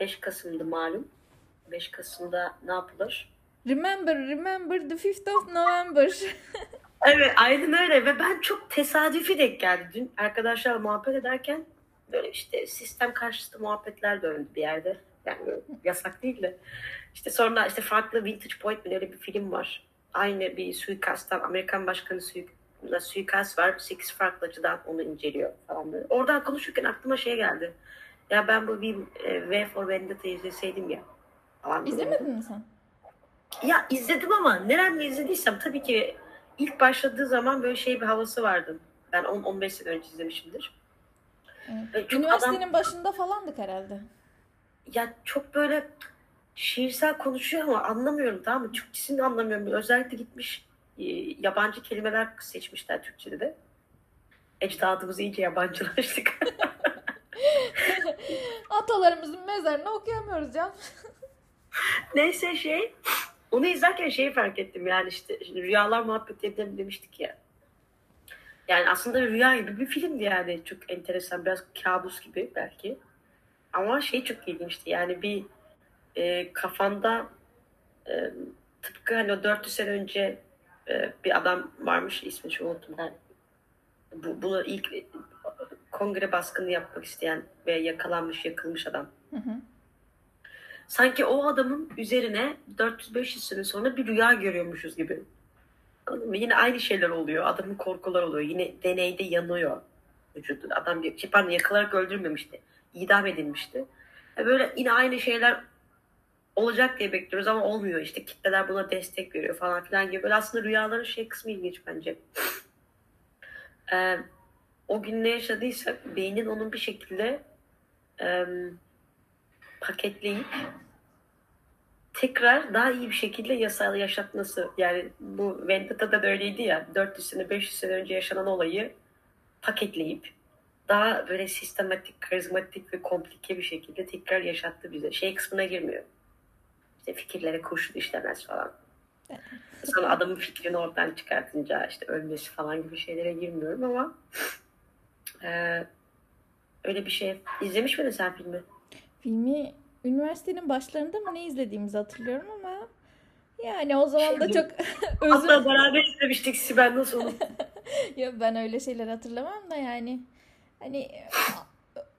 5 Kasım'dı malum. 5 Kasım'da ne yapılır? Remember, remember the 5th of November. Evet aynen öyle ve ben çok tesadüfi denk geldi dün arkadaşlar muhabbet ederken böyle işte sistem karşıtı muhabbetler döndü bir yerde. Yani yasak değil de. İşte sonra işte farklı Vintage Point mi öyle bir film var. Aynı bir suikasttan Amerikan başkanı suik suikast var. Sekiz farklı açıdan onu inceliyor falan böyle. Oradan konuşurken aklıma şey geldi. Ya ben bu bir e, V for Vendetta izleseydim ya. Falan İzlemedin mi sen? Ya izledim ama nereden izlediysem tabii ki ilk başladığı zaman böyle şey bir havası vardı. Ben 10-15 sene önce izlemişimdir. Evet. Üniversitenin adam, başında falandık herhalde. Ya çok böyle şiirsel konuşuyor ama anlamıyorum tamam mı? Türkçesini anlamıyorum. Özellikle gitmiş e, yabancı kelimeler seçmişler Türkçe'de de. Ecdadımızı iyice yabancılaştık. Atalarımızın mezarını okuyamıyoruz can. Neyse şey onu izlerken şeyi fark ettim yani işte rüyalar muhabbet edelim demiştik ya. Yani aslında rüya gibi bir filmdi yani. Çok enteresan. Biraz kabus gibi belki. Ama şey çok ilginçti. Yani bir e, kafanda e, tıpkı hani o 400 sene önce e, bir adam varmış. ismini şu unuttum ben. Bu, bunu ilk kongre baskını yapmak isteyen ve yakalanmış, yakılmış adam. Hı hı. Sanki o adamın üzerine 400-500 sene sonra bir rüya görüyormuşuz gibi. Yine aynı şeyler oluyor. Adamın korkular oluyor. Yine deneyde yanıyor vücudu. Adam bir pardon yakılarak öldürmemişti. İdam edilmişti. Yani böyle yine aynı şeyler olacak diye bekliyoruz ama olmuyor. İşte kitleler buna destek veriyor falan filan gibi. Böyle aslında rüyaların şey kısmı ilginç bence. Ee, o gün ne yaşadıysa beynin onun bir şekilde e, paketleyip tekrar daha iyi bir şekilde yasal yaşatması. Yani bu Vendetta'da da öyleydi ya 400 sene 500 sene önce yaşanan olayı paketleyip daha böyle sistematik, karizmatik ve komplike bir şekilde tekrar yaşattı bize. Şey kısmına girmiyor. İşte fikirlere kurşun işlemez falan. Sonra adamın fikrini oradan çıkartınca işte ölmesi falan gibi şeylere girmiyorum ama e, öyle bir şey. İzlemiş miydin sen filmi? Filmi üniversitenin başlarında mı ne izlediğimizi hatırlıyorum ama yani o zaman da çok özür... Hatta beraber izlemiştik Sibel nasıl olur? ya ben öyle şeyler hatırlamam da yani hani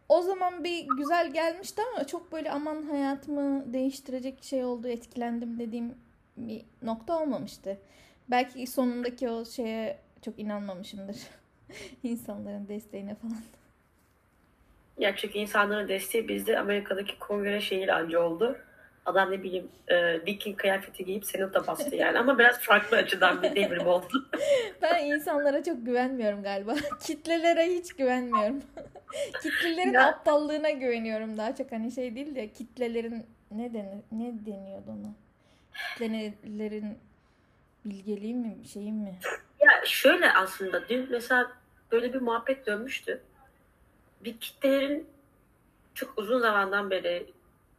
o zaman bir güzel gelmişti ama çok böyle aman hayatımı değiştirecek şey oldu etkilendim dediğim bir nokta olmamıştı. Belki sonundaki o şeye çok inanmamışımdır. İnsanların desteğine falan. Ya çünkü insanların desteği bizde Amerika'daki kongre şehir anca oldu. Adam ne bileyim e, Viking kıyafeti giyip senata bastı yani ama biraz farklı açıdan bir devrim oldu. ben insanlara çok güvenmiyorum galiba. Kitlelere hiç güvenmiyorum. Kitlelerin ya. aptallığına güveniyorum daha çok hani şey değil de kitlelerin ne denir ne deniyordu ona? Kitlelerin bilgeliği mi şeyi mi? Ya şöyle aslında dün mesela böyle bir muhabbet dönmüştü bir kitlelerin çok uzun zamandan beri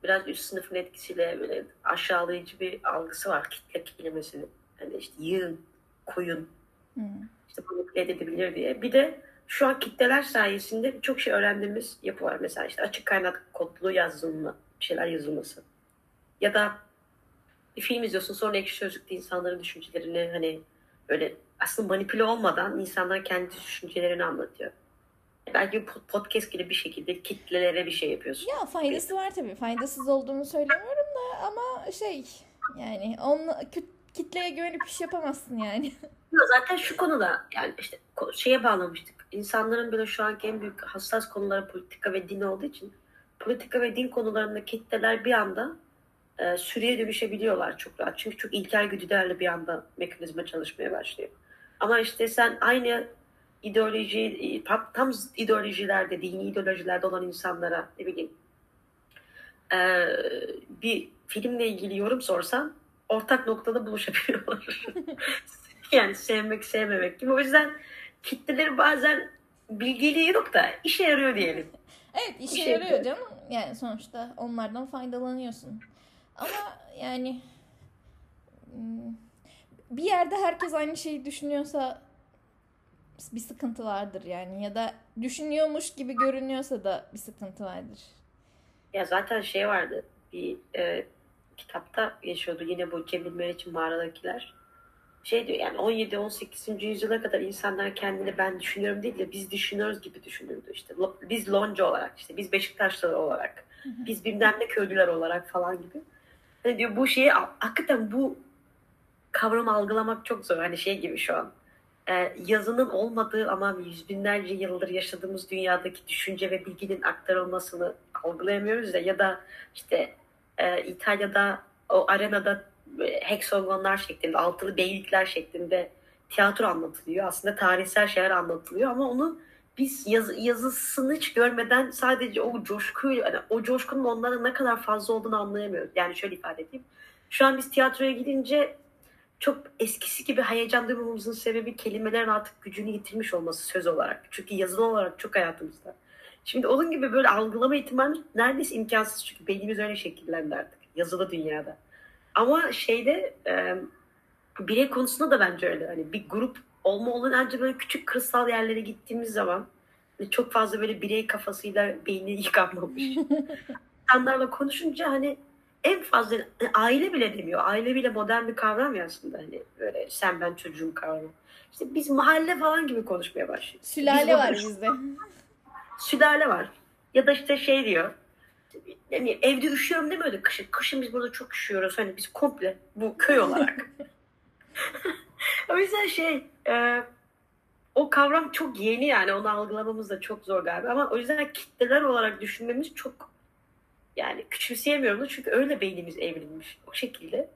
biraz üst sınıfın etkisiyle böyle aşağılayıcı bir algısı var kitle kelimesinin. Hani işte yığın, koyun, hmm. işte manipüle edebilir diye. Bir de şu an kitleler sayesinde çok şey öğrendiğimiz yapı var. Mesela işte açık kaynak kodlu yazılma, şeyler yazılması. Ya da bir film izliyorsun sonra ekşi sözlükte insanların düşüncelerini hani böyle aslında manipüle olmadan insanlar kendi düşüncelerini anlatıyor belki podcast gibi bir şekilde kitlelere bir şey yapıyorsun. Ya faydası var tabii. Faydasız olduğunu söylemiyorum da ama şey yani onu kitleye güvenip iş yapamazsın yani. Zaten şu konuda yani işte şeye bağlamıştık. İnsanların böyle şu anki en büyük hassas konuları politika ve din olduğu için politika ve din konularında kitleler bir anda e, sürüye dönüşebiliyorlar çok rahat. Çünkü çok ilkel güdülerle bir anda mekanizma çalışmaya başlıyor. Ama işte sen aynı ideoloji tam, ideolojilerde, dini ideolojilerde olan insanlara ne bileyim e, bir filmle ilgili yorum sorsan ortak noktada buluşabiliyorlar. yani sevmek sevmemek gibi. O yüzden kitleleri bazen bilgiliği yok da işe yarıyor diyelim. Evet işe, işe yarıyor yapıyor. canım. Yani sonuçta onlardan faydalanıyorsun. Ama yani hmm, bir yerde herkes aynı şeyi düşünüyorsa bir sıkıntı vardır yani ya da düşünüyormuş gibi görünüyorsa da bir sıkıntı vardır. Ya zaten şey vardı. Bir e, kitapta yaşıyordu yine bu Cemil Meriç'in mağaradakiler. Şey diyor yani 17-18. yüzyıla kadar insanlar kendini ben düşünüyorum değil de biz düşünüyoruz gibi düşünürdü. İşte biz Lonca olarak, işte biz Beşiktaşlılar olarak, biz bilmem ne köylüler olarak falan gibi. Hani diyor bu şeyi hakikaten bu kavramı algılamak çok zor. Hani şey gibi şu an. E, yazının olmadığı ama yüz binlerce yıldır yaşadığımız dünyadaki düşünce ve bilginin aktarılmasını algılayamıyoruz ya ya da işte e, İtalya'da o arenada e, heksagonlar şeklinde, altılı beylikler şeklinde tiyatro anlatılıyor. Aslında tarihsel şeyler anlatılıyor ama onu biz yaz, yazısını hiç görmeden sadece o coşkuyu, yani o coşkunun onlara ne kadar fazla olduğunu anlayamıyoruz. Yani şöyle ifade edeyim. Şu an biz tiyatroya gidince çok eskisi gibi heyecan duymamızın sebebi kelimelerin artık gücünü yitirmiş olması söz olarak. Çünkü yazılı olarak çok hayatımızda. Şimdi onun gibi böyle algılama ihtimali neredeyse imkansız çünkü beynimiz öyle şekillendi artık yazılı dünyada. Ama şeyde e, birey konusunda da bence öyle. Hani bir grup olma olan ancak böyle küçük kırsal yerlere gittiğimiz zaman hani çok fazla böyle birey kafasıyla beyni yıkanmamış. İnsanlarla konuşunca hani en fazla hani aile bile demiyor. Aile bile modern bir kavram ya aslında. Hani böyle sen ben çocuğum kavramı. İşte biz mahalle falan gibi konuşmaya başlıyoruz. Sülale biz var bizde. Sülale var. Ya da işte şey diyor. Yani evde üşüyorum demiyor da kışın. Kışın biz burada çok üşüyoruz. Hani biz komple bu köy olarak. o yüzden şey e, o kavram çok yeni yani onu algılamamız da çok zor galiba ama o yüzden kitleler olarak düşünmemiz çok yani küçümseyemiyorum da çünkü öyle beynimiz evrilmiş o şekilde.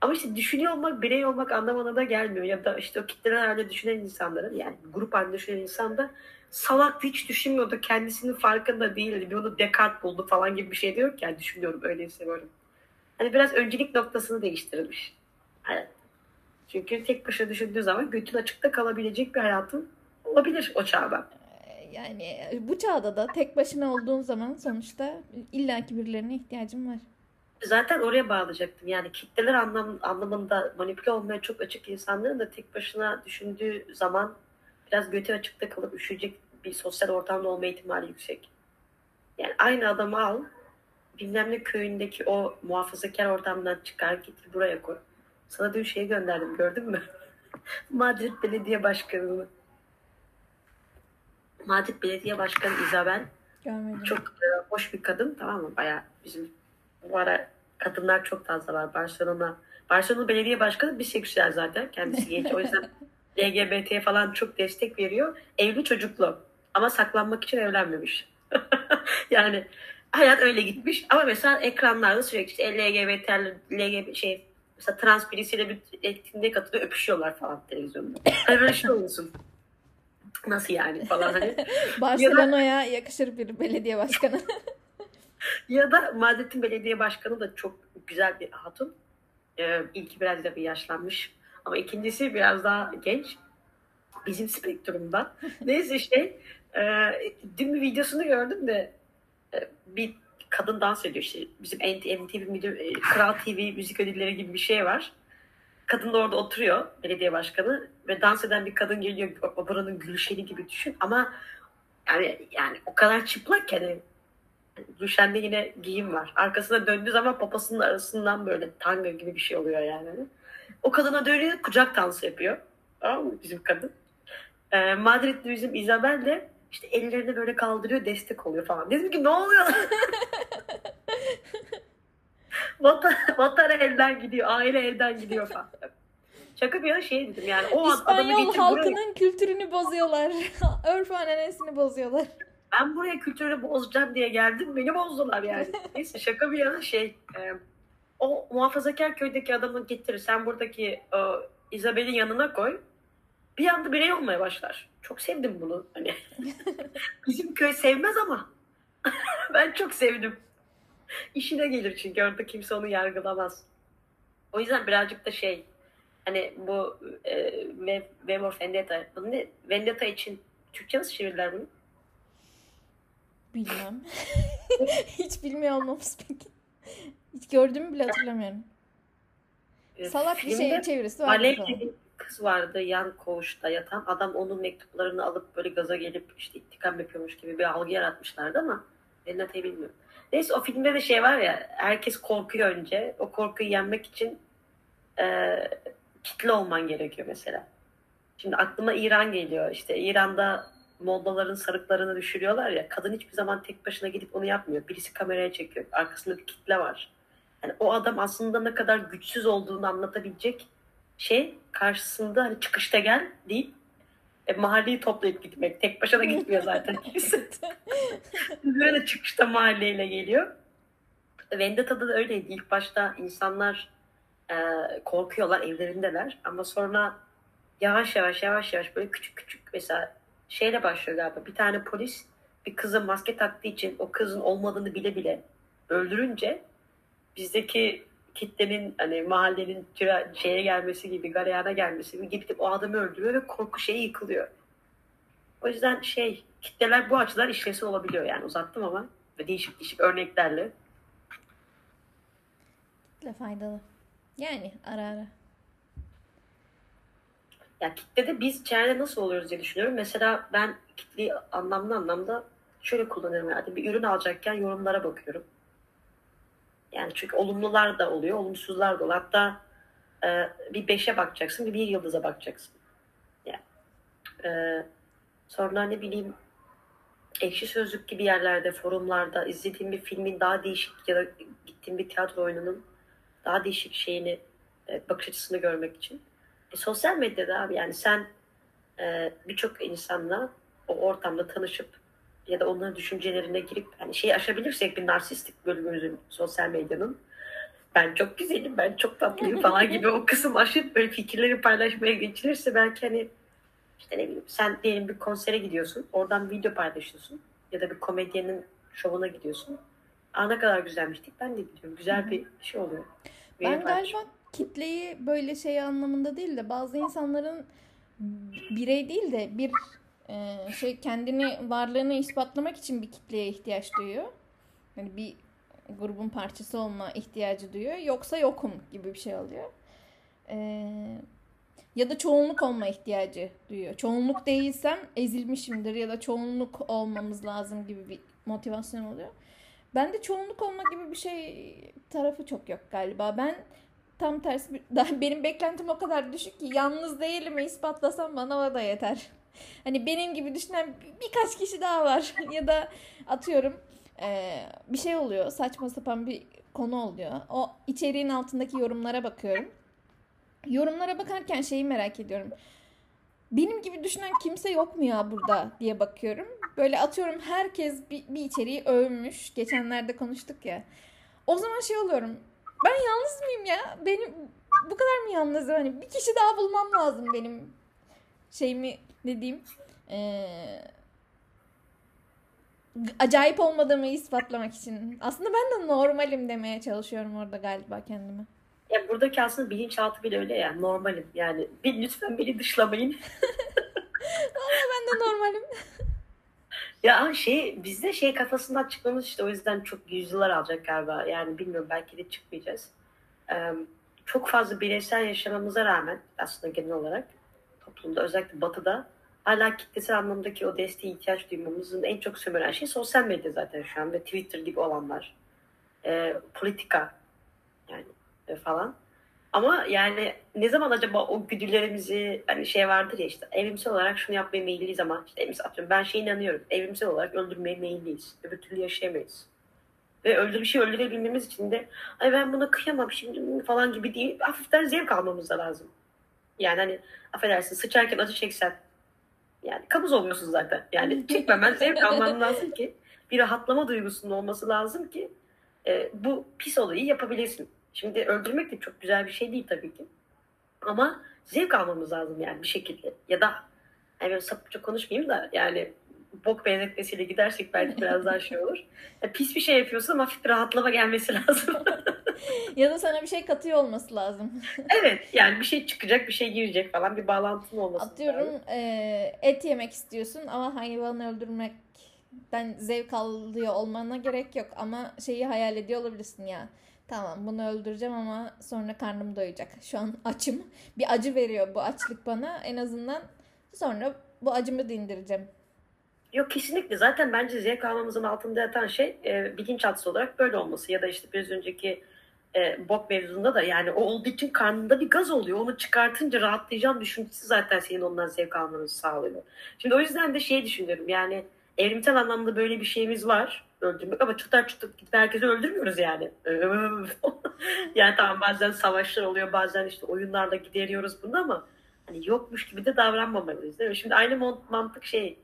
Ama işte düşünüyor olmak, birey olmak anlamına da gelmiyor. Ya da işte o kitleler halinde düşünen insanların yani grup halinde düşünen insan da salak hiç düşünmüyordu. Kendisinin farkında değildi. Bir onu Descartes buldu falan gibi bir şey diyor ki yani düşünüyorum öyle seviyorum. Hani biraz öncelik noktasını değiştirilmiş. Evet. Çünkü tek başına düşündüğü zaman götün açıkta kalabilecek bir hayatın olabilir o çağda. Yani bu çağda da tek başına olduğun zaman sonuçta illaki birilerine ihtiyacın var. Zaten oraya bağlayacaktım. Yani kitleler anlam, anlamında manipüle olmaya çok açık insanların da tek başına düşündüğü zaman biraz götü açıkta kalıp üşüyecek bir sosyal ortamda olma ihtimali yüksek. Yani aynı adamı al, bilmem ne köyündeki o muhafazakar ortamdan çıkar getir buraya koy. Sana dün şeyi gönderdim gördün mü? Madrid Belediye Başkanı'nı. Madrid Belediye Başkanı Isabel. Görmedim. Çok e, hoş bir kadın tamam mı? Baya bizim bu ara kadınlar çok fazla var. Barcelona Barcelona Belediye Başkanı biseksüel zaten. Kendisi genç. O yüzden LGBT falan çok destek veriyor. Evli çocuklu. Ama saklanmak için evlenmemiş. yani hayat öyle gitmiş. Ama mesela ekranlarda sürekli işte LGBT, LGBT şey mesela trans birisiyle bir etkinliğe katılıyor öpüşüyorlar falan televizyonda. Hani böyle şey olsun. Nasıl yani falan hani. Barcelona'ya yakışır bir belediye başkanı. ya da Madrid'in belediye başkanı da çok güzel bir hatun. Ee, ilki biraz da bir yaşlanmış. Ama ikincisi biraz daha genç. Bizim spektrumda. Neyse şey e, dün bir videosunu gördüm de e, bir kadın dans ediyor işte. Bizim MTV, e, Kral TV müzik ödülleri gibi bir şey var. Kadın da orada oturuyor belediye başkanı ve dans eden bir kadın geliyor buranın gülşeni gibi düşün ama yani yani o kadar çıplak ki hani Gülşen'de yine giyim var. Arkasına döndüğü zaman papasının arasından böyle tango gibi bir şey oluyor yani. O kadına dönüyor kucak dansı yapıyor. Tamam mı bizim kadın? Ee, Madrid'de bizim Isabel de işte ellerini böyle kaldırıyor destek oluyor falan. Dedim ki ne oluyor? vatan, vatan elden gidiyor, aile elden gidiyor falan. Şaka bir yana şey dedim yani o İspanyol halkının buraya... kültürünü bozuyorlar. Örf ananesini bozuyorlar. Ben buraya kültürünü bozacağım diye geldim. Beni bozdular yani. Neyse şaka bir yana şey e, o muhafazakar köydeki adamı getirir. Sen buradaki o, Isabel'in yanına koy. Bir anda birey olmaya başlar. Çok sevdim bunu. Hani bizim köy sevmez ama ben çok sevdim. İşine gelir çünkü orada kimse onu yargılamaz. O yüzden birazcık da şey hani bu e, V for Vendetta bunu ne? Vendetta için Türkçe nasıl çevirdiler bunu? Bilmem. Hiç bilmiyor olmamız peki. Hiç gördüğümü bile hatırlamıyorum. Salak bir şey çevirisi var. Alev bir kız vardı yan koğuşta yatan. Adam onun mektuplarını alıp böyle gaza gelip işte intikam yapıyormuş gibi bir algı yaratmışlardı ama Vendeta'yı bilmiyorum. Neyse o filmde de şey var ya herkes korkuyor önce. O korkuyu yenmek için e, kitle olman gerekiyor mesela. Şimdi aklıma İran geliyor. İşte İran'da Moldaların sarıklarını düşürüyorlar ya. Kadın hiçbir zaman tek başına gidip onu yapmıyor. Birisi kameraya çekiyor. Arkasında bir kitle var. Yani o adam aslında ne kadar güçsüz olduğunu anlatabilecek şey karşısında hani çıkışta gel deyip e, mahalleyi toplayıp gitmek. Tek başına gitmiyor zaten kimse. Böyle çıkışta mahalleyle geliyor. Vendetta'da da öyleydi. İlk başta insanlar e, korkuyorlar, evlerindeler. Ama sonra yavaş yavaş yavaş yavaş böyle küçük küçük mesela şeyle başlıyor galiba. Bir tane polis bir kızın maske taktığı için o kızın olmadığını bile bile öldürünce bizdeki kitlenin hani mahallenin şeye gelmesi gibi galeyana gelmesi gibi gidip o adamı öldürüyor ve korku şeyi yıkılıyor. O yüzden şey kitleler bu açıdan işlevsel olabiliyor yani uzattım ama ve değişik değişik örneklerle. Faydalı. Yani ara ara. Ya kitlede biz içeride nasıl oluyoruz diye düşünüyorum. Mesela ben kitleyi anlamlı anlamda şöyle kullanıyorum. Yani bir ürün alacakken yorumlara bakıyorum. Yani çünkü olumlular da oluyor, olumsuzlar da oluyor. Hatta e, bir beşe bakacaksın, bir, bir yıldıza bakacaksın. Yani, e, sonra ne bileyim ekşi sözlük gibi yerlerde, forumlarda izlediğim bir filmin daha değişik ya da gittiğim bir tiyatro oyununun daha değişik şeyini, e, bakış açısını görmek için. E, sosyal medyada abi yani sen e, birçok insanla o ortamda tanışıp ya da onların düşüncelerine girip hani şeyi aşabilirsek bir narsistik bölümümüzün sosyal medyanın ben çok güzelim, ben çok tatlıyım falan gibi o kısım aşıp böyle fikirleri paylaşmaya geçilirse belki hani işte ne bileyim sen diyelim bir konsere gidiyorsun, oradan video paylaşıyorsun ya da bir komedyenin şovuna gidiyorsun. Aa ne kadar güzelmiştik ben de gidiyorum. Güzel bir şey oluyor. Ben galiba kitleyi böyle şey anlamında değil de bazı insanların birey değil de bir e, şey kendini varlığını ispatlamak için bir kitleye ihtiyaç duyuyor. Yani bir grubun parçası olma ihtiyacı duyuyor. Yoksa yokum gibi bir şey oluyor. E, ya da çoğunluk olma ihtiyacı duyuyor. Çoğunluk değilsem ezilmişimdir ya da çoğunluk olmamız lazım gibi bir motivasyon oluyor. Ben de çoğunluk olma gibi bir şey tarafı çok yok galiba. Ben tam tersi benim beklentim o kadar düşük ki yalnız değilim ispatlasam bana o da yeter. Hani benim gibi düşünen birkaç kişi daha var ya da atıyorum e, bir şey oluyor saçma sapan bir konu oluyor. O içeriğin altındaki yorumlara bakıyorum. Yorumlara bakarken şeyi merak ediyorum. Benim gibi düşünen kimse yok mu ya burada diye bakıyorum. Böyle atıyorum herkes bir, bir içeriği övmüş. Geçenlerde konuştuk ya. O zaman şey oluyorum. Ben yalnız mıyım ya? Benim bu kadar mı yalnızım? Hani bir kişi daha bulmam lazım benim şeyimi ne diyeyim? Ee, acayip olmadığımı ispatlamak için. Aslında ben de normalim demeye çalışıyorum orada galiba kendime. Ya buradaki aslında bilinçaltı bile öyle ya. Normalim yani. Bir, lütfen beni dışlamayın. Ama ben de normalim. ya şey bizde şey kafasından çıkmamız işte o yüzden çok yüzyıllar alacak galiba. Yani bilmiyorum belki de çıkmayacağız. Ee, çok fazla bireysel yaşamamıza rağmen aslında genel olarak toplumda özellikle batıda hala kitlesel anlamdaki o desteğe ihtiyaç duymamızın en çok sömüren şey sosyal medya zaten şu an ve Twitter gibi olanlar. Ee, politika falan. Ama yani ne zaman acaba o güdülerimizi hani şey vardır ya işte evrimsel olarak şunu yapmaya meyilliyiz ama işte evrimsel atıyorum ben şey inanıyorum. Evrimsel olarak öldürmeye meyilliyiz. Öbür türlü yaşayamayız. Ve öldür bir şey öldürebilmemiz için de ay ben buna kıyamam şimdi falan gibi değil. Hafiften zevk almamız da lazım. Yani hani affedersin sıçarken acı çeksen yani kabuz oluyorsun zaten. Yani çekmemen zevk alman lazım ki bir rahatlama duygusunun olması lazım ki e, bu pis olayı yapabilirsin. Şimdi öldürmek de çok güzel bir şey değil tabii ki. Ama zevk almamız lazım yani bir şekilde. Ya da yani sapıkça konuşmayayım da yani bok benzetmesiyle gidersek belki biraz daha şey olur. Yani pis bir şey yapıyorsun ama hafif bir rahatlama gelmesi lazım. ya da sana bir şey katıyor olması lazım. evet yani bir şey çıkacak bir şey girecek falan bir bağlantın olması Atıyorum lazım. E, et yemek istiyorsun ama hayvanı öldürmekten zevk alıyor olmana gerek yok. Ama şeyi hayal ediyor olabilirsin ya Tamam bunu öldüreceğim ama sonra karnım doyacak. Şu an açım. Bir acı veriyor bu açlık bana. En azından sonra bu acımı dindireceğim Yok kesinlikle. Zaten bence zevk almamızın altında yatan şey e, bilinçaltı olarak böyle olması. Ya da işte biraz önceki e, bok mevzunda da yani o olduğu için karnında bir gaz oluyor. Onu çıkartınca rahatlayacağın düşüncesi zaten senin ondan zevk almanı sağlıyor. Şimdi o yüzden de şey düşünüyorum yani evrimsel anlamda böyle bir şeyimiz var öldürmek ama çıtar çıtır gidip herkesi öldürmüyoruz yani. yani tamam bazen savaşlar oluyor bazen işte oyunlarda gideriyoruz bunu ama hani yokmuş gibi de davranmamalıyız değil mi? Şimdi aynı mantık şey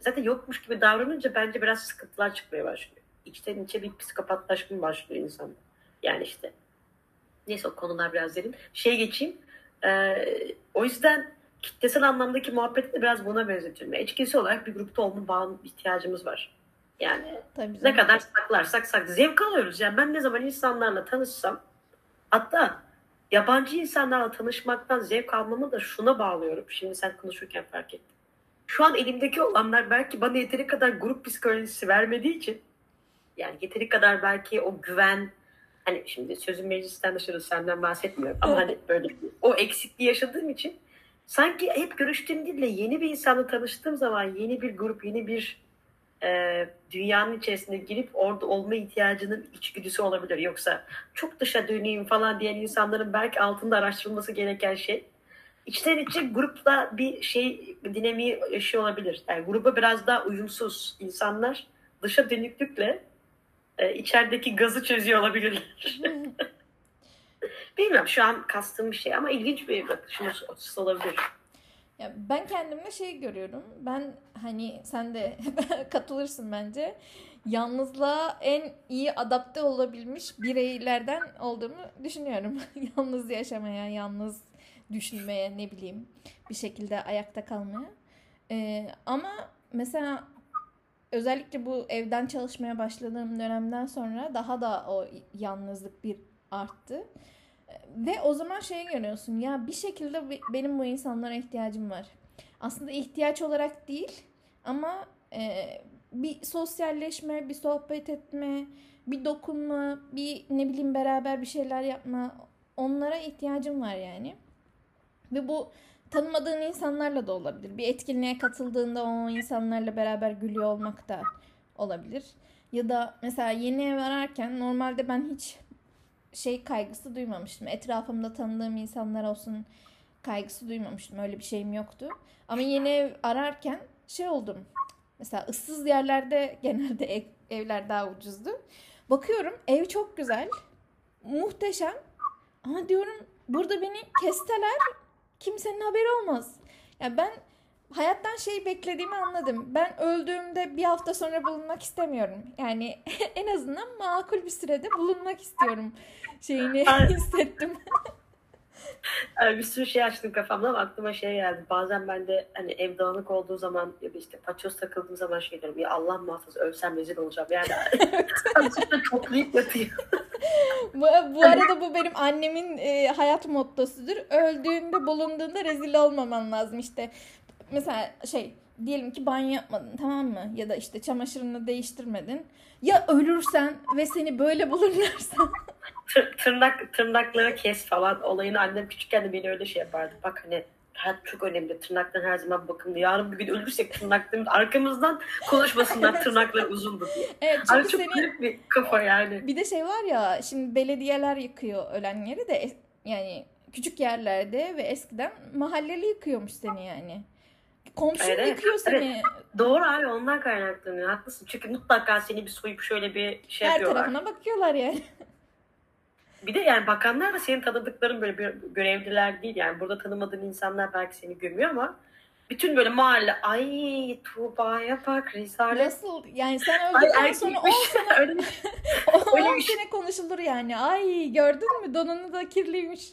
zaten yokmuş gibi davranınca bence biraz sıkıntılar çıkmaya başlıyor. İçten içe bir psikopatlaşma başlıyor insan. Yani işte neyse o konular biraz derin. Şey geçeyim. Ee, o yüzden kitlesel anlamdaki muhabbeti de biraz buna benzetiyorum. İçkisi olarak bir grupta olma bağlı ihtiyacımız var. Yani Tabii ne kadar saklarsak sak zevk alıyoruz. Yani ben ne zaman insanlarla tanışsam hatta yabancı insanlarla tanışmaktan zevk almamı da şuna bağlıyorum. Şimdi sen konuşurken fark ettim. Şu an elimdeki olanlar belki bana yeteri kadar grup psikolojisi vermediği için yani yeteri kadar belki o güven hani şimdi sözün meclisten dışarı senden bahsetmiyorum ama hani böyle o eksikliği yaşadığım için sanki hep görüştüğüm değil de yeni bir insanla tanıştığım zaman yeni bir grup, yeni bir e, dünyanın içerisine girip orada olma ihtiyacının içgüdüsü olabilir. Yoksa çok dışa döneyim falan diyen insanların belki altında araştırılması gereken şey içten içe grupla bir şey dinamiği yaşıyor olabilir. Yani gruba biraz daha uyumsuz insanlar dışa dönüklükle e, içerideki gazı çözüyor olabilirler. Bilmiyorum şu an kastım bir şey ama ilginç bir bakış açısı olabilir. Ya ben kendimde şey görüyorum. Ben hani sen de katılırsın bence. Yalnızlığa en iyi adapte olabilmiş bireylerden olduğumu düşünüyorum. yalnız yaşamaya, yalnız düşünmeye, ne bileyim bir şekilde ayakta kalmaya. Ee, ama mesela özellikle bu evden çalışmaya başladığım dönemden sonra daha da o yalnızlık bir arttı. Ve o zaman şey görüyorsun ya bir şekilde benim bu insanlara ihtiyacım var. Aslında ihtiyaç olarak değil ama e, bir sosyalleşme, bir sohbet etme, bir dokunma, bir ne bileyim beraber bir şeyler yapma onlara ihtiyacım var yani. Ve bu tanımadığın insanlarla da olabilir. Bir etkinliğe katıldığında o insanlarla beraber gülüyor olmak da olabilir. Ya da mesela yeni ev ararken normalde ben hiç şey kaygısı duymamıştım. Etrafımda tanıdığım insanlar olsun kaygısı duymamıştım. Öyle bir şeyim yoktu. Ama yeni ev ararken şey oldum. Mesela ıssız yerlerde genelde ev, evler daha ucuzdu. Bakıyorum ev çok güzel. Muhteşem. Ama diyorum burada beni kesteler kimsenin haberi olmaz. Ya yani ben hayattan şey beklediğimi anladım. Ben öldüğümde bir hafta sonra bulunmak istemiyorum. Yani en azından makul bir sürede bulunmak istiyorum şeyini hissettim. bir sürü şey açtım kafamda ama aklıma şey geldi. Bazen ben de hani ev dağınık olduğu zaman ya da işte paçoz takıldığım zaman şey diyorum. Ya Allah muhafaza ölsem rezil olacağım. Yani azıcık toplayıp yatıyor. bu, bu arada bu benim annemin e, hayat mottosudur. Öldüğünde bulunduğunda rezil olmaman lazım işte mesela şey diyelim ki banyo yapmadın tamam mı? Ya da işte çamaşırını değiştirmedin. Ya ölürsen ve seni böyle bulurlarsa. Tırnak tırnakları kes falan olayını annem küçükken de beni öyle şey yapardı. Bak hani hayat çok önemli. Tırnaktan her zaman bakımlı. Yarın bir gün ölürsek tırnaklarımız arkamızdan konuşmasınlar tırnaklar uzundu diye. Evet, çünkü Abi çok seni... bir kafa yani. Bir de şey var ya şimdi belediyeler yıkıyor ölenleri de yani küçük yerlerde ve eskiden mahalleli yıkıyormuş seni yani. Komşun evet, yıkıyor seni. Evet. Doğru abi ondan kaynaklanıyor. Haklısın. Çünkü mutlaka seni bir soyup şöyle bir şey Her yapıyorlar. Her tarafına bakıyorlar yani. Bir de yani bakanlar da senin tanıdıkların böyle bir görevliler değil. Yani burada tanımadığın insanlar belki seni gömüyor ama bütün böyle mahalle ay Tuğba'ya bak Rezalet. Nasıl yani sen öldükten sonra 10 sene öyle, 10 sene konuşulur yani. Ay gördün mü donunu da kirliymiş.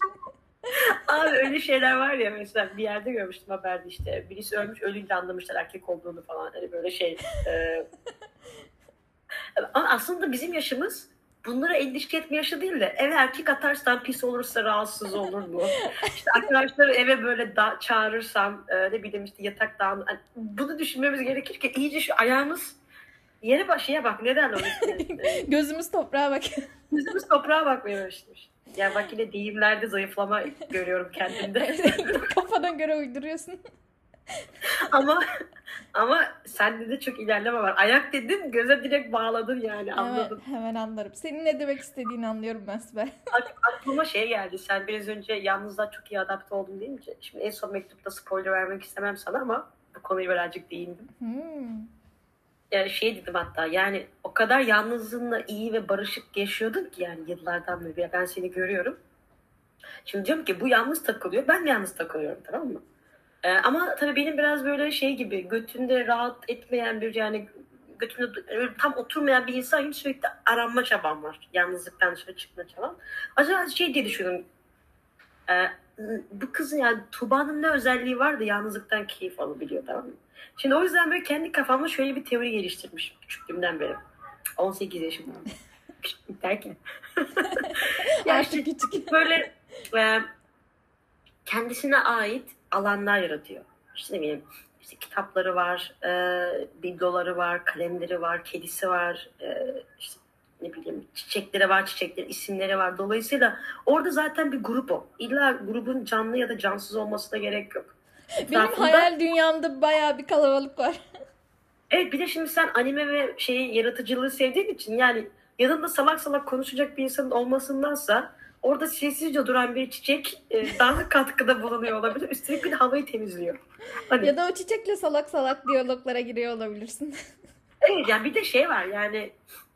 Abi öyle şeyler var ya mesela bir yerde görmüştüm haberde işte birisi ölmüş ölünce anlamışlar erkek olduğunu falan hani böyle şey. E... Ama aslında bizim yaşımız bunlara endişe etme yaşı değil de eve erkek atarsan pis olursa rahatsız olur mu? işte arkadaşları eve böyle da çağırırsam e, ne bileyim işte yatak dağın hani bunu düşünmemiz gerekir ki iyice şu ayağımız yere bak şeye bak neden o Gözümüz toprağa bak. Gözümüz toprağa bakmaya başlamış. Yani bak yine deyimlerde zayıflama görüyorum kendimde. Kafadan göre uyduruyorsun. ama ama sende de çok ilerleme var. Ayak dedin göze direkt bağladın yani anladın. Hemen, hemen anlarım. Senin ne demek istediğini anlıyorum ben Sibel. Aklıma şey geldi. Sen biraz önce yalnızlığa çok iyi adapte oldun deyince. Şimdi en son mektupta spoiler vermek istemem sana ama bu konuyu birazcık değindim. Hmm. Yani şey dedim hatta yani o kadar yalnızlığınla iyi ve barışık yaşıyordun ki yani yıllardan beri ben seni görüyorum. Şimdi diyorum ki bu yalnız takılıyor ben yalnız takılıyorum tamam mı? Ee, ama tabii benim biraz böyle şey gibi götünde rahat etmeyen bir yani götümde tam oturmayan bir insan gibi sürekli aranma çabam var. Yalnızlıktan dışarı çıkma çabam. Acaba şey diye düşünüyorum. E, bu kızın yani Tuba'nın ne özelliği vardı yalnızlıktan keyif alabiliyor tamam mı? Şimdi o yüzden böyle kendi kafamda şöyle bir teori geliştirmişim küçüklüğümden beri. 18 yaşımda. Küçüklük derken. ya Artık küçük. Böyle e, kendisine ait alanlar yaratıyor. İşte ne bileyim işte kitapları var, e, bibloları var, kalemleri var, kedisi var, e, işte ne bileyim çiçekleri var, çiçeklerin isimleri var. Dolayısıyla orada zaten bir grup o. İlla grubun canlı ya da cansız olması da gerek yok. Benim Etrafında... hayal dünyamda bayağı bir kalabalık var. Evet bir de şimdi sen anime ve şeyi yaratıcılığı sevdiğin için yani yanında salak salak konuşacak bir insanın olmasındansa orada sessizce duran bir çiçek e, daha katkıda bulunuyor olabilir. Üstelik bir de havayı temizliyor. Hani... Ya da o çiçekle salak salak diyaloglara giriyor olabilirsin. evet yani bir de şey var yani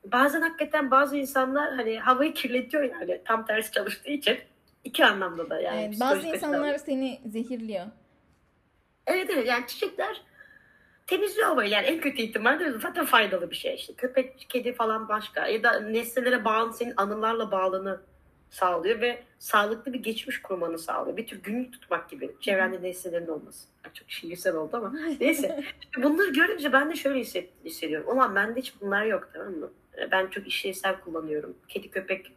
bazen hakikaten bazı insanlar hani havayı kirletiyor yani tam tersi çalıştığı için iki anlamda da yani. Evet, bazı insanlar seni zehirliyor. Evet evet yani çiçekler temizliyor havayı yani en kötü ihtimalle zaten faydalı bir şey işte köpek kedi falan başka ya da nesnelere bağlı senin anılarla bağlını sağlıyor ve sağlıklı bir geçmiş kurmanı sağlıyor. Bir tür günlük tutmak gibi. Çevrende nesnelerin olması. Çok şiirsel oldu ama. Neyse. Bunları görünce ben de şöyle hissediyorum. Ulan bende hiç bunlar yok tamam mı? Ben çok işlevsel kullanıyorum. Kedi köpek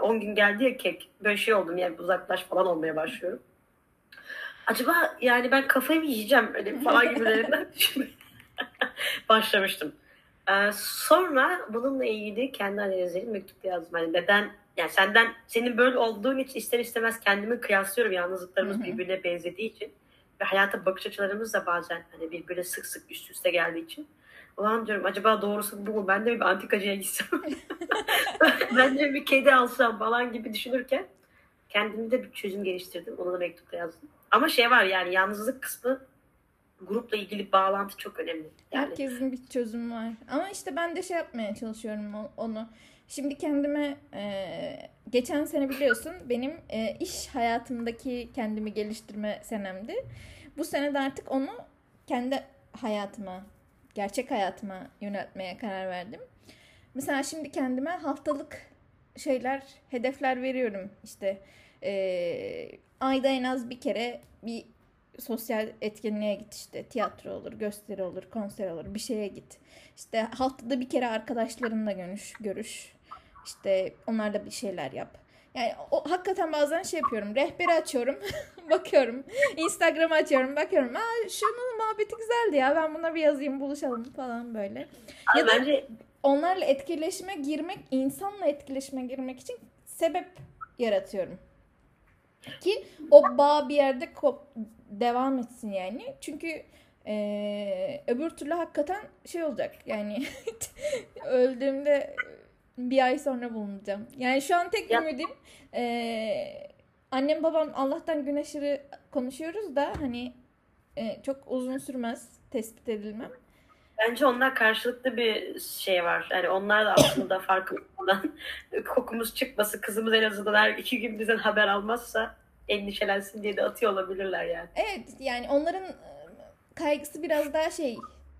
10 gün geldi ya kek. Böyle şey oldum yani uzaklaş falan olmaya başlıyorum. Acaba yani ben kafayı mı yiyeceğim öyle falan gibilerinden başlamıştım. Ee, sonra bununla ilgili kendi analizlerim mektup yazdım. Hani neden yani senden senin böyle olduğun için ister istemez kendimi kıyaslıyorum yalnızlıklarımız birbirine benzediği için ve hayata bakış açılarımız da bazen hani birbirine sık sık üst üste geldiği için. Ulan diyorum acaba doğrusu bu mu? Ben de bir antikacıya gitsem. Ben de bir kedi alsam falan gibi düşünürken kendimde bir çözüm geliştirdim onu da mektupta yazdım ama şey var yani yalnızlık kısmı grupla ilgili bağlantı çok önemli. Yani. Herkesin bir çözümü var. Ama işte ben de şey yapmaya çalışıyorum onu. Şimdi kendime e, geçen sene biliyorsun benim e, iş hayatımdaki kendimi geliştirme senemdi. Bu sene de artık onu kendi hayatıma, gerçek hayatıma yöneltmeye karar verdim. Mesela şimdi kendime haftalık şeyler, hedefler veriyorum. İşte e, ayda en az bir kere bir sosyal etkinliğe git işte tiyatro olur, gösteri olur, konser olur, bir şeye git. İşte haftada bir kere arkadaşlarınla görüş, görüş. İşte onlarla bir şeyler yap. Yani o, hakikaten bazen şey yapıyorum. Rehberi açıyorum. bakıyorum. Instagram açıyorum. Bakıyorum. Aa şunun muhabbeti güzeldi ya. Ben buna bir yazayım buluşalım falan böyle. Abi ya da bence... onlarla etkileşime girmek, insanla etkileşime girmek için sebep yaratıyorum. Ki o bağ bir yerde kop, devam etsin yani. Çünkü ee, öbür türlü hakikaten şey olacak. Yani öldüğümde bir ay sonra bulunacağım. Yani şu an tek ümidim e, annem babam Allah'tan gün aşırı konuşuyoruz da hani e, çok uzun sürmez tespit edilmem. Bence onlar karşılıklı bir şey var. Yani onlar da aslında farkından kokumuz çıkması, kızımız en azından her iki gün bizden haber almazsa endişelensin diye de atıyor olabilirler yani. Evet yani onların kaygısı biraz daha şey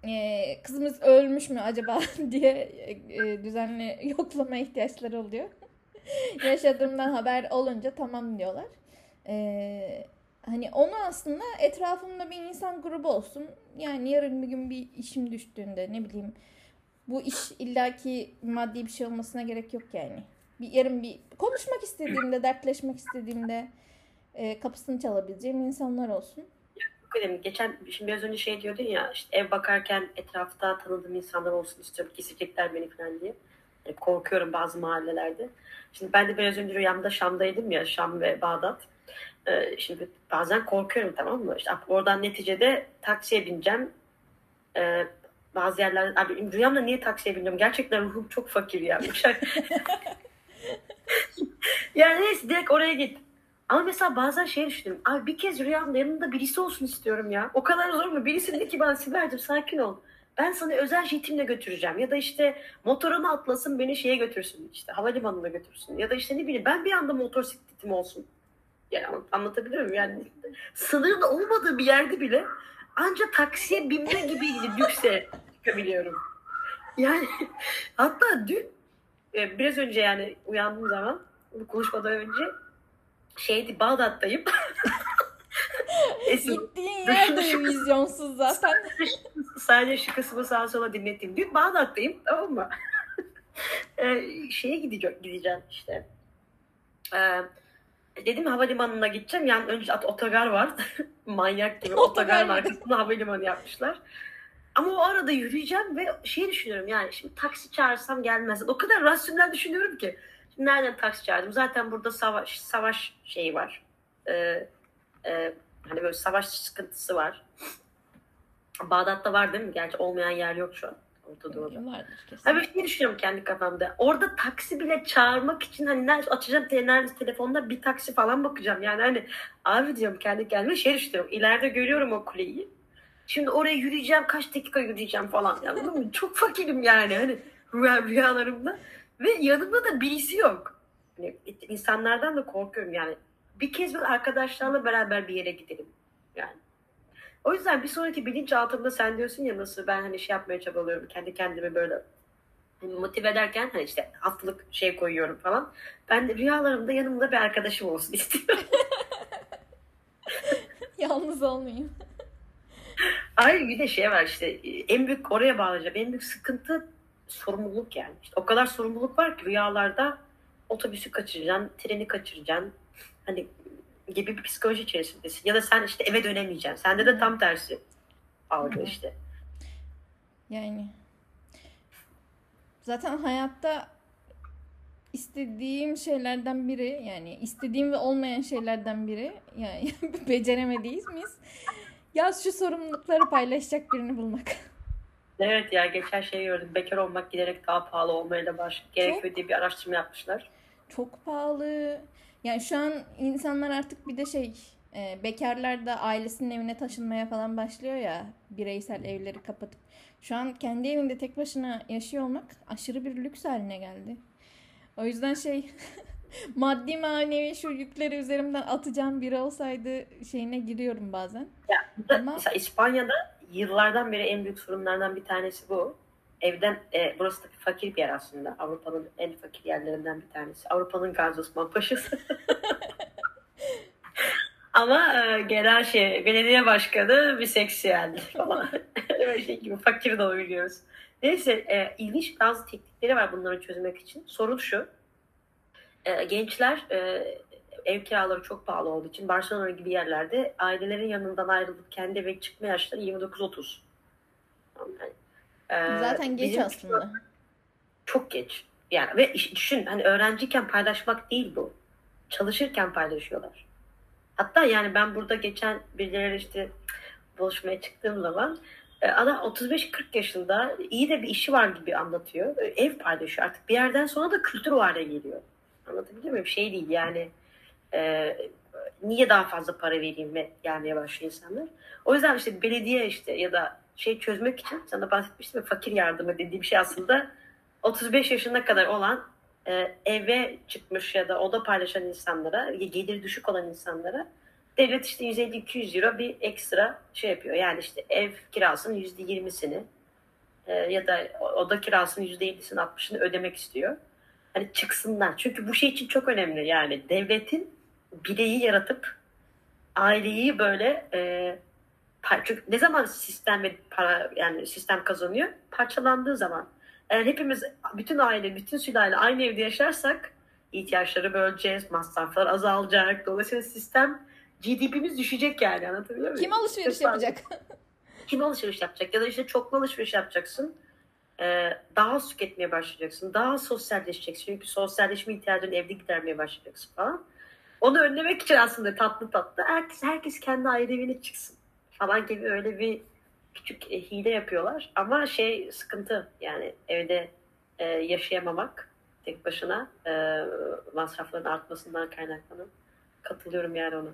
e, kızımız ölmüş mü acaba diye e, düzenli yoklama ihtiyaçları oluyor. Yaşadığımdan haber olunca tamam diyorlar. E, hani onu aslında etrafımda bir insan grubu olsun. Yani yarın bir gün bir işim düştüğünde ne bileyim bu iş illaki maddi bir şey olmasına gerek yok yani. Bir yarın bir konuşmak istediğimde, dertleşmek istediğimde e, kapısını çalabileceğim insanlar olsun önemli. Geçen şimdi biraz önce şey diyordun ya işte ev bakarken etrafta tanıdığım insanlar olsun istiyorum. Kesecekler beni falan diye. Yani korkuyorum bazı mahallelerde. Şimdi ben de biraz önce rüyamda Şam'daydım ya Şam ve Bağdat. Ee, şimdi bazen korkuyorum tamam mı? İşte oradan neticede taksiye bineceğim. Ee, bazı yerler abi rüyamda niye taksiye bineceğim? Gerçekten ruhum çok fakir ya. yani neyse direkt oraya git. Ama mesela bazen şey düşünüyorum. Abi bir kez rüyamda yanında birisi olsun istiyorum ya. O kadar zor mu? Birisi dedi ki bana Sibel'cim sakin ol. Ben sana özel jetimle götüreceğim. Ya da işte motorunu atlasın beni şeye götürsün. işte havalimanına götürsün. Ya da işte ne bileyim ben bir anda motosikletim olsun. Yani anlatabiliyor muyum? Yani sınırın olmadığı bir yerde bile ancak taksiye binme gibi lükse çıkabiliyorum. Yani hatta dün e, biraz önce yani uyandığım zaman bu konuşmadan önce şeydi Bağdat'tayım. Gittiğin yer de vizyonsuz zaten. Sadece şu kısmı sağa sola dinlettim. Dün Bağdat'tayım tamam mı? ee, şeye gideceğim, gideceğim işte. Ee, dedim havalimanına gideceğim. Yani önce otogar var. Manyak gibi otogarın arkasında havalimanı yapmışlar. Ama o arada yürüyeceğim ve şey düşünüyorum yani şimdi taksi çağırsam gelmez. O kadar rasyonel düşünüyorum ki. Şimdi nereden taksi çağırdım? Zaten burada savaş savaş şeyi var. Ee, e, hani böyle savaş sıkıntısı var. Bağdat'ta var değil mi? Gerçi olmayan yer yok şu an. Orta Doğu'da. Vardır kesin. Abi şey düşünüyorum kendi kafamda. Orada taksi bile çağırmak için hani nerede açacağım nerede telefonda bir taksi falan bakacağım. Yani hani abi diyorum kendi kendime şey düşünüyorum. İleride görüyorum o kuleyi. Şimdi oraya yürüyeceğim kaç dakika yürüyeceğim falan. Yani, çok fakirim yani hani rüya, rüyalarımda. Ve yanımda da birisi yok. Hani insanlardan da korkuyorum yani. Bir kez bir arkadaşlarla beraber bir yere gidelim. Yani o yüzden bir sonraki bilinçaltımda sen diyorsun ya nasıl ben hani şey yapmaya çabalıyorum kendi kendime böyle motive ederken hani işte haftalık şey koyuyorum falan. Ben rüyalarımda yanımda bir arkadaşım olsun istiyorum. Yalnız olmayayım. Ay bir de şey var işte en büyük oraya bağlayacağım. En büyük sıkıntı sorumluluk yani. İşte o kadar sorumluluk var ki rüyalarda otobüsü kaçıracaksın, treni kaçıracaksın. Hani gibi bir psikoloji içerisindesin. Ya da sen işte eve dönemeyeceksin. Sende de tam tersi algı işte. Yani zaten hayatta istediğim şeylerden biri yani istediğim ve olmayan şeylerden biri yani beceremediğiz miyiz? Yaz şu sorumlulukları paylaşacak birini bulmak. Evet ya geçen şey gördüm. Bekar olmak giderek daha pahalı olmaya da başladı. Gerekiyor diye bir araştırma yapmışlar. Çok pahalı. Yani şu an insanlar artık bir de şey e, bekarlar da ailesinin evine taşınmaya falan başlıyor ya bireysel evleri kapatıp. Şu an kendi evinde tek başına yaşıyor olmak aşırı bir lüks haline geldi. O yüzden şey maddi manevi şu yükleri üzerimden atacağım biri olsaydı şeyine giriyorum bazen. Ya, Ama... İspanya'da yıllardan beri en büyük sorunlardan bir tanesi bu evden e, burası da fakir bir yer aslında. Avrupa'nın en fakir yerlerinden bir tanesi. Avrupa'nın Gazi Osman Paşası. Ama e, genel şey belediye başkanı biseksüel falan. Öyle şey gibi fakir de olabiliyoruz. Neyse e, ilginç bazı teknikleri var bunları çözmek için. Sorun şu. E, gençler e, ev kiraları çok pahalı olduğu için Barcelona gibi yerlerde ailelerin yanından ayrılıp kendi eve çıkma yaşları 29-30. Yani ee, Zaten geç aslında. Çok geç. Yani ve düşün hani öğrenciyken paylaşmak değil bu. Çalışırken paylaşıyorlar. Hatta yani ben burada geçen birileri işte buluşmaya çıktığım zaman e, adam 35-40 yaşında iyi de bir işi var gibi anlatıyor. E, ev paylaşıyor artık. Bir yerden sonra da kültür hale geliyor. Anlatabiliyor muyum? Şey değil yani e, niye daha fazla para vereyim ve gelmeye başlıyor insanlar. O yüzden işte belediye işte ya da şey çözmek için sana bahsetmiştim fakir yardımı dediğim şey aslında 35 yaşına kadar olan e, eve çıkmış ya da oda paylaşan insanlara, gelir düşük olan insanlara devlet işte 150-200 euro bir ekstra şey yapıyor. Yani işte ev kirasının %20'sini e, ya da oda kirasının %50'sini 60'ını ödemek istiyor. Hani çıksınlar. Çünkü bu şey için çok önemli yani devletin bireyi yaratıp aileyi böyle e, çünkü ne zaman sistem ve para yani sistem kazanıyor? Parçalandığı zaman. Eğer hepimiz bütün aile, bütün sülale aynı evde yaşarsak ihtiyaçları böleceğiz, masraflar azalacak. Dolayısıyla sistem GDP'miz düşecek yani anlatabiliyor muyum? Kim alışveriş yapacak? Kim alışveriş yapacak? Ya da işte çoklu alışveriş yapacaksın. Ee, daha az tüketmeye başlayacaksın. Daha sosyalleşeceksin. Çünkü sosyalleşme ihtiyacını evde gidermeye başlayacaksın falan. Onu önlemek için aslında tatlı tatlı herkes herkes kendi ayrı evine çıksın falan gibi öyle bir küçük e, hile yapıyorlar. Ama şey sıkıntı yani evde e, yaşayamamak tek başına e, masrafların artmasından kaynaklanan katılıyorum yani ona.